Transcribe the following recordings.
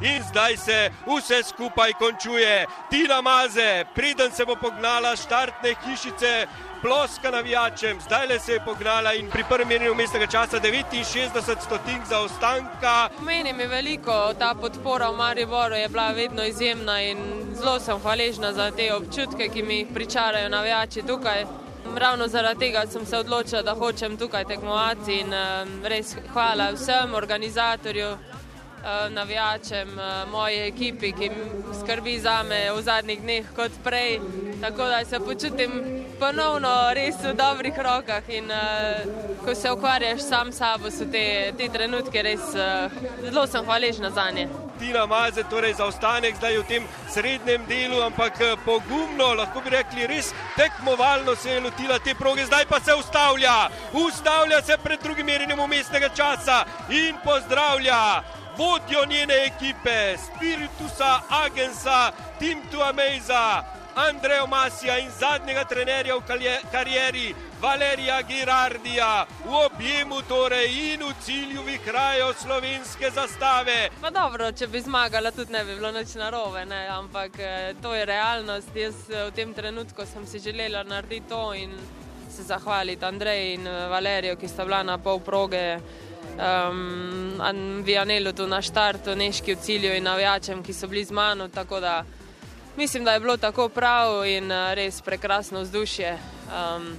In zdaj se vse skupaj končuje. Tina Maze, preden se bo pognala štartne hišice, ploska navijačem, zdaj le se je pognala in pri prvem merjenju mestnega časa 69 stotink za ostanka. Meni je veliko, ta podpora v Mariboru je bila vedno izjemna in zelo sem hvaležna za te občutke, ki mi jih pričarajo navijači tukaj. Ravno zaradi tega sem se odločila, da hočem tukaj tekmovati in res hvala vsem organizatorjem. Eh, navijačem, eh, moji ekipi, ki skrbi za me v zadnjih dneh kot prej. Tako da se počutim ponovno res v dobrih rokah in uh, ko se ukvarjaš sam s sabo, so te, te trenutke res zelo sem hvaležna za nje. Tina Maze, torej za ostanek zdaj v tem srednjem delu, ampak pogumno, lahko bi rekli, res tekmovalno se je lotila te proge, zdaj pa se ustavlja, ustavlja se pred drugim merjenjem umestnega časa in pozdravlja vodjo njene ekipe, Spiritusa Agensa, Tim Tuameza, Andreja Masija in zadnjega trenerja v karieri, Valerija Girardija, v objemu torej in v cilju vihrajo slovenske zastave. Pa dobro, če bi zmagala, tudi ne bi bilo nič narobe, ne? ampak eh, to je realnost. Jaz eh, v tem trenutku sem si želela narediti to in se zahvaliti Andreju in eh, Valerijo, ki sta bila na pol proge um, Vijanelu tu na štartu, Neški v cilju in navijačem, ki so bili z mano. Da mislim, da je bilo tako prav in uh, res prekrasno vzdušje. Um,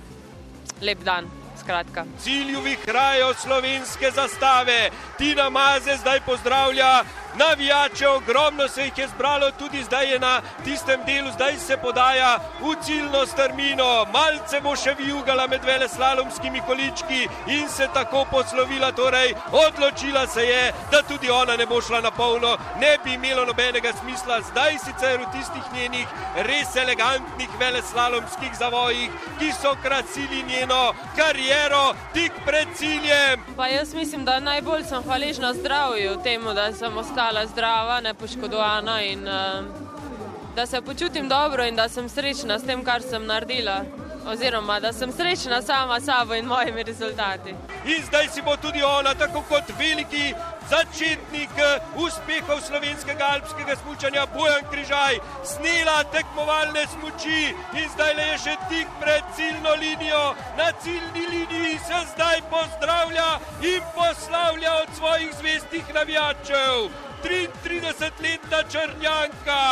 lep dan. Skratka. Cilju vihrajo slovenske zastave, Tina Maze zdaj pozdravlja navijače, ogromno se jih je zbralo, tudi zdaj je na tistem delu, zdaj se podaja v ciljno strmino, malce bo še vijugala med vele slalomskimi količki in se tako poslovila, torej odločila se je, da tudi ona ne bo šla na polno, ne bi imelo nobenega smisla, zdaj sicer v tistih njenih res elegantnih vele slalomskih zavojih, ki so krasili njeno kariero tik pred ciljem. Pa jaz mislim, da najbolj sem hvaležna zdravju temu, da sem ostala ostala zdrava, ne poškodovana in uh, da se počutim dobro in da sem srečna s tem, kar sem naredila. Oziroma, da sem srečna sama s sabo in mojimi rezultati. In zdaj si bo tudi ona, tako kot veliki začetnik eh, uspehov slovenskega alpskega smučanja, Bojan Križaj, snila tekmovalne smuči in zdaj le je še tik pred ciljno linijo. Na ciljni liniji se zdaj pozdravlja in poslavlja od svojih zvestih navijačev. 33-letna črnjanka.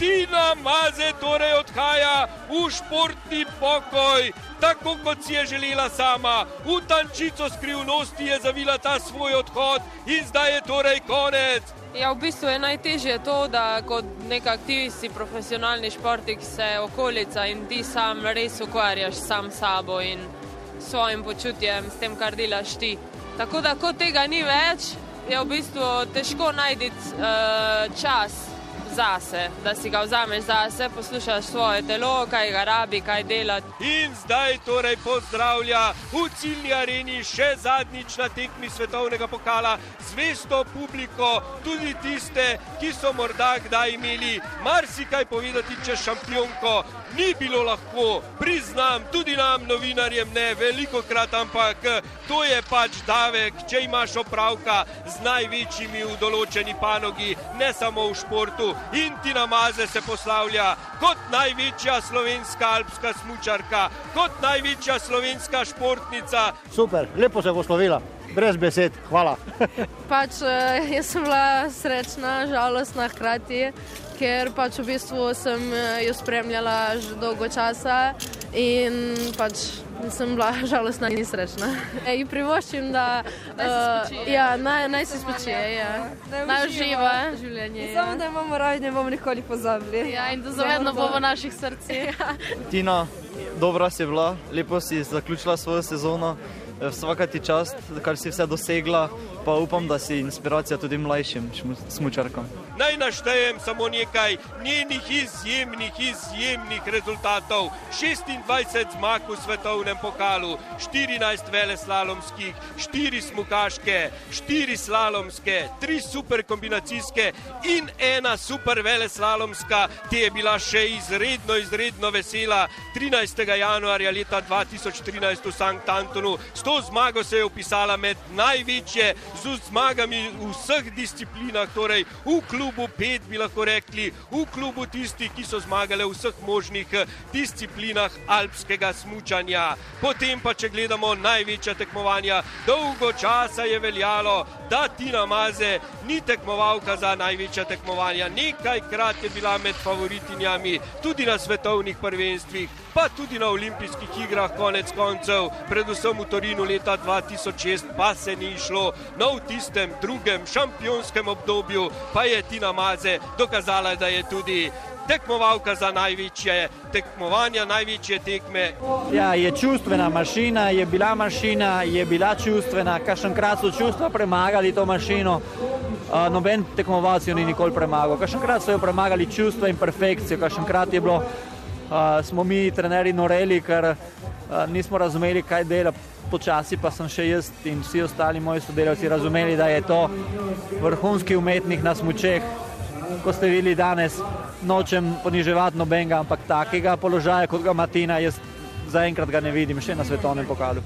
Tina Maze torej odhaja v športni pokoj, tako kot si je želela sama. V tančico skrivnosti je zavila ta svoj odhod in zdaj je torej konec. Ja, v bistvu je najtežje to, da kot nek aktivist, profesionalni športnik, se okolica in ti sam res ukvarjaš sam s sabo in svojim počutjem, s tem, kar delaš ti. Tako da, ko tega ni več, je v bistvu težko najti uh, čas zase, da si ga vzameš zase, poslušaš svoje telo, kaj ga rabi, kaj dela. In zdaj torej pozdravlja v ciljni areni še zadnjič na tekmi svetovnega pokala zvesto publiko, tudi tiste, ki so morda kdaj imeli marsikaj povedati čez šampionko. Ni bilo lahko, priznam, tudi nam, novinarjem, ne veliko krat, ampak to je pač davek, če imaš opravka z največjimi v določeni panogi, ne samo v športu, in Tina Maze se poslavlja kot največja slovenska alpska smučarka, kot največja slovenska športnica. Super, lepo se bo slovila. Brez besed, hvala. pač, eh, jaz sem bila srečna, žalostna hkrati, ker pač v bistvu sem eh, jo spremljala že dolgo časa in pač sem bila žalostna in srečna. Ej, privoščim, da uh, ja, naj, naj se spočije, ja. naj uživa življenje. Ja. Samo da imamo radi, ne bomo nikoli pozabili. Ja, in da zavedno bomo v naših srcih. Ja. Tina, dobra si bila, lepo si zaključila svojo sezono. Vsaka ti čast, kar si vse dosegla, pa upam, da si inspiracija tudi mlajšim smočarkam. Naj naštejem samo nekaj njenih izjemnih, izjemnih rezultatov. 26 zmag v svetovnem pokalu, 14 veleslalomskih, 4 smukaške, 4 slalomske, 3 super kombinacijske in ena super veleslalomska, ki je bila še izredno, izredno vesela 13. januarja leta 2013 v Sankt Antonu. S to zmago se je upisala med največje z zmagami v vseh disciplinah, torej v klubu pet bi lahko rekli, v klubu tistih, ki so zmagali v vseh možnih disciplinah alpskega smučanja. Potem pa, če gledamo največja tekmovanja, dolgo časa je veljalo, da Tina Maze ni tekmovalka za največja tekmovanja. Nekajkrat je bila med favoritinjami tudi na svetovnih prvenstvih, pa tudi na olimpijskih igrah konec koncev, predvsem v Torinu leta 2006, pa se ni šlo. No, v tistem drugem šampionskem obdobju pa je Tina Maze dokazala, da je tudi tekmovalka za največje tekmovanja, največje tekme. Ja, je čustvena mašina, je bila mašina, je bila čustvena, kakšenkrat so čustva premagali to mašino. Noben tekmovalec jo ni nikoli premagal. Kakšenkrat so jo premagali čustva in perfekcijo, kakšenkrat je bilo, uh, smo mi, trenerji, noreli, ker uh, nismo razumeli, kaj dela. Počasi pa sem še jaz in vsi ostali moji sodelavci razumeli, da je to vrhunski umetnik na smučeh. Ko ste videli danes, nočem poniževati nobenega, ampak takega položaja, kot ga ima Tina, jaz zaenkrat ga ne vidim še na svetovnem pokalu.